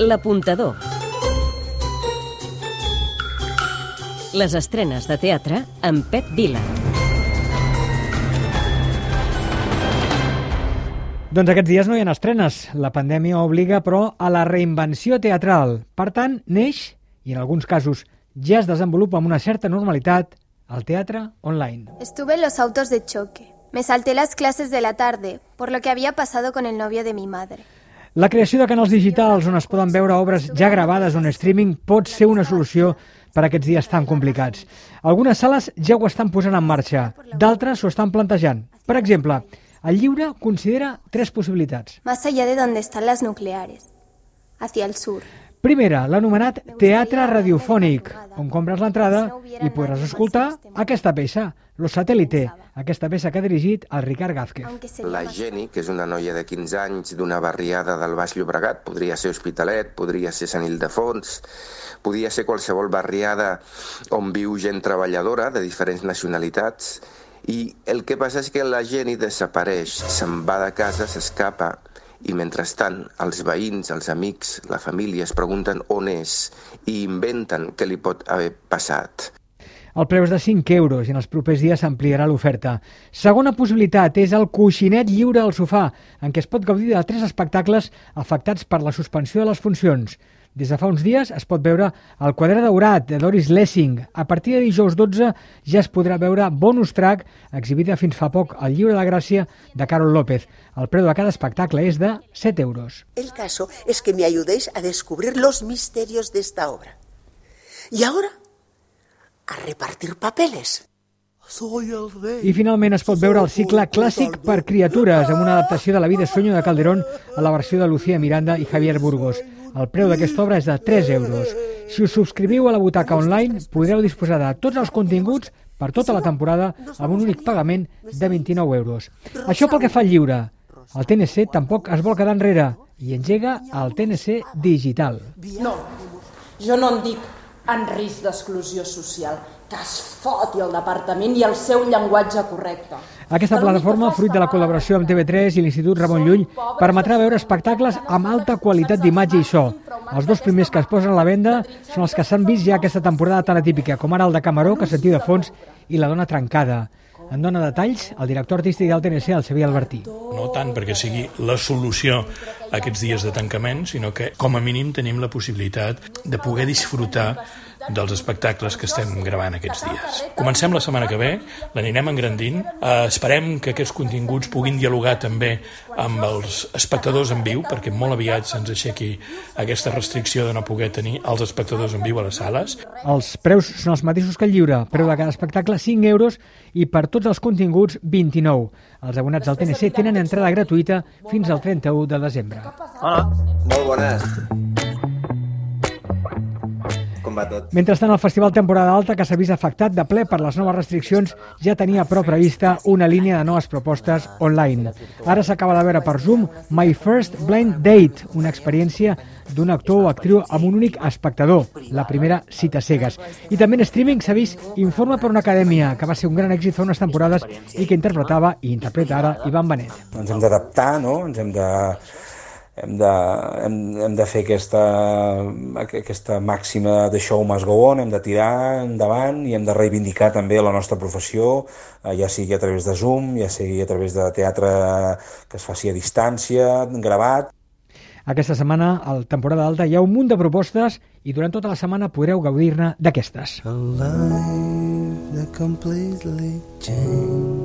L'apuntador. Les estrenes de teatre amb Pep Vila. Doncs aquests dies no hi ha estrenes. La pandèmia obliga, però, a la reinvenció teatral. Per tant, neix, i en alguns casos ja es desenvolupa amb una certa normalitat, el teatre online. Estuve en los autos de choque. Me salté las clases de la tarde, por lo que había pasado con el novio de mi madre. La creació de canals digitals on es poden veure obres ja gravades en streaming pot ser una solució per aquests dies tan complicats. Algunes sales ja ho estan posant en marxa, d'altres s'ho estan plantejant. Per exemple, el lliure considera tres possibilitats. Más allá de donde están las nucleares, hacia el sur. Primera, l'anomenat teatre radiofònic, on compres l'entrada i podràs escoltar aquesta peça, Lo Satélite, aquesta peça que ha dirigit el Ricard Gázquez. La Jenny, que és una noia de 15 anys d'una barriada del Baix Llobregat, podria ser Hospitalet, podria ser Sant Ildefons, podria ser qualsevol barriada on viu gent treballadora de diferents nacionalitats, i el que passa és que la Jenny desapareix, se'n va de casa, s'escapa, i mentrestant els veïns, els amics, la família es pregunten on és i inventen què li pot haver passat. El preu és de 5 euros i en els propers dies s'ampliarà l'oferta. Segona possibilitat és el coixinet lliure al sofà, en què es pot gaudir de tres espectacles afectats per la suspensió de les funcions. Des de fa uns dies es pot veure El quadre daurat de Doris Lessing. A partir de dijous 12 ja es podrà veure Bonus Track, exhibida fins fa poc al Lliure de la Gràcia de Carol López. El preu de cada espectacle és de 7 euros. El caso es que me ayudéis a descubrir los misterios de esta obra. Y ahora, a repartir papeles. I finalment es pot veure el cicle clàssic per criatures amb una adaptació de la vida Sueño de Calderón a la versió de Lucía Miranda i Javier Burgos. El preu d'aquesta obra és de 3 euros. Si us subscriviu a la butaca online, podreu disposar de tots els continguts per tota la temporada amb un únic pagament de 29 euros. Això pel que fa al lliure. El TNC tampoc es vol quedar enrere i engega el TNC digital. No, jo no en dic en risc d'exclusió social, que es foti el departament i el seu llenguatge correcte. Aquesta plataforma, fruit de la col·laboració amb TV3 i l'Institut Ramon Llull, permetrà veure espectacles amb alta qualitat d'imatge i so. Els dos primers que es posen a la venda són els que s'han vist ja aquesta temporada tan atípica, com ara el de Camaró, que sentiu de fons, i La dona trencada. En dona detalls el director artístic del TNC, el Xavier Albertí. no tant perquè sigui la solució a aquests dies de tancament, sinó que com a mínim tenim la possibilitat de poder disfrutar dels espectacles que estem gravant aquests dies. Comencem la setmana que ve, l'anirem engrandint, eh, esperem que aquests continguts puguin dialogar també amb els espectadors en viu, perquè molt aviat se'ns aixequi aquesta restricció de no poder tenir els espectadors en viu a les sales. Els preus són els mateixos que el lliure, preu de cada espectacle 5 euros i per tots els continguts 29. Els abonats del TNC tenen entrada gratuïta fins al 31 de desembre. Molt bones. Com va tot? Mentrestant, el Festival Temporada Alta, que s'ha vist afectat de ple per les noves restriccions, ja tenia a prop prevista una línia de noves propostes online. Ara s'acaba de veure per Zoom My First Blind Date, una experiència d'un actor o actriu amb un únic espectador, la primera cita cegues. I també en streaming s'ha vist Informe per una acadèmia, que va ser un gran èxit fa unes temporades i que interpretava i interpreta ara Ivan Benet. ens hem d'adaptar, no? ens hem de, hem de, hem, hem de fer aquesta, aquesta màxima de show must go on, hem de tirar endavant i hem de reivindicar també la nostra professió, eh, ja sigui a través de Zoom, ja sigui a través de teatre que es faci a distància, gravat, Aquesta setmana, al temporada alta, hi ha un munt de propostes i durant tota la setmana podreu gaudir-ne d'aquestes. A life that completely changed.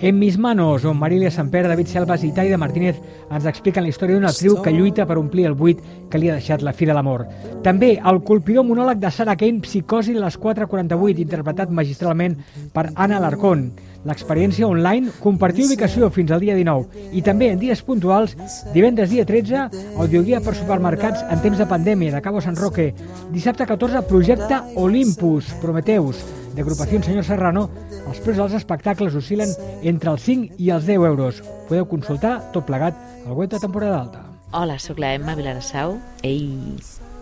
En mis manos, on Marília Samper, David Selvas i Taida Martínez ens expliquen la història d'una actriu que lluita per omplir el buit que li ha deixat la fi de l'amor. També el colpidor monòleg de Sarah Kane, Psicosi de les 4.48, interpretat magistralment per Anna Larcón. L'experiència online, compartir ubicació fins al dia 19 i també en dies puntuals, divendres dia 13, audioguia per supermercats en temps de pandèmia de Cabo San Roque. Dissabte 14, projecte Olympus, Prometeus, d'agrupació Senyor Serrano, els preus dels espectacles oscil·len entre els 5 i els 10 euros. Podeu consultar tot plegat al web de temporada alta. Hola, sóc la Emma Vilarassau. Ei,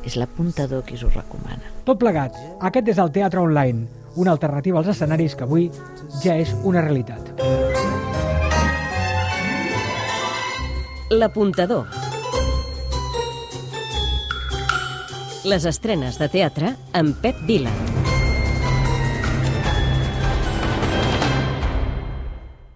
és l'apuntador qui us ho recomana. Tot plegat, aquest és el Teatre Online, una alternativa als escenaris que avui ja és una realitat. L'apuntador. Les estrenes de teatre amb Pep Vila.